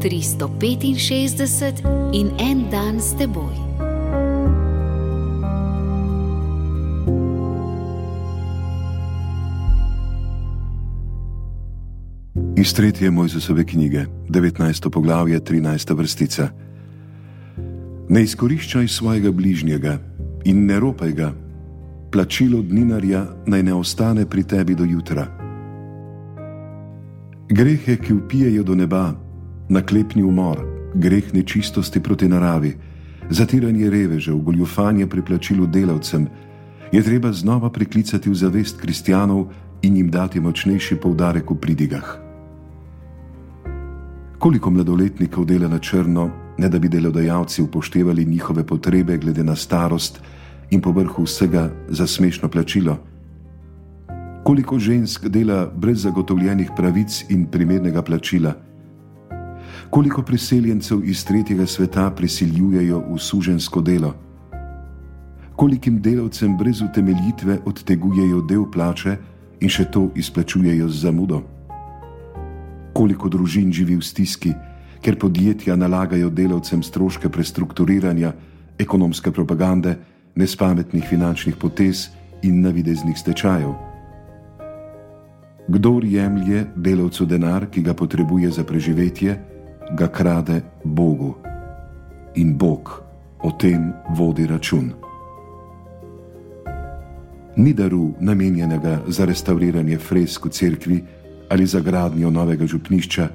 365 in en dan s teboj. Iz tretje Mojzesove knjige, 19. poglavje, 13. vrstica. Ne izkoriščaj svojega bližnjega in ne ropaj ga, plačilo dninarja naj ne ostane pri tebi do jutra. Grehe, ki upijajo do neba, naklepni umor, greh nečistosti proti naravi, zatiranje revežev, goljufanje pri plačilu delavcem, je treba znova priklicati v zavest kristjanov in jim dati močnejši poudarek v pridigah. Koliko mladoletnikov dela na črno, ne da bi delodajalci upoštevali njihove potrebe glede na starost in povrhu vsega za smešno plačilo? Koliko žensk dela brez zagotovljenih pravic in primernega plačila? Koliko priseljencev iz tretjega sveta prisiljujejo v sužensko delo, kolikim delavcem brez utemeljitve odtegujejo del plače in še to izplačujejo z zamudo. Koliko družin živi v stiski, ker podjetja nalagajo delavcem stroške prestrukturiranja, ekonomske propagande, nespametnih finančnih potez in navideznih stečajev. Kdor jemlje delavcu denar, ki ga potrebuje za preživetje, ga krade Bogu in Bog o tem vodi račun. Ni daru namenjenega za restauriranje fresk v cerkvi ali za gradnjo novega župnišča,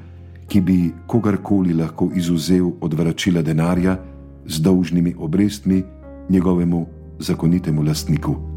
ki bi kogarkoli lahko izuzel od vračila denarja z dolžnimi obrestmi njegovemu zakonitemu lastniku.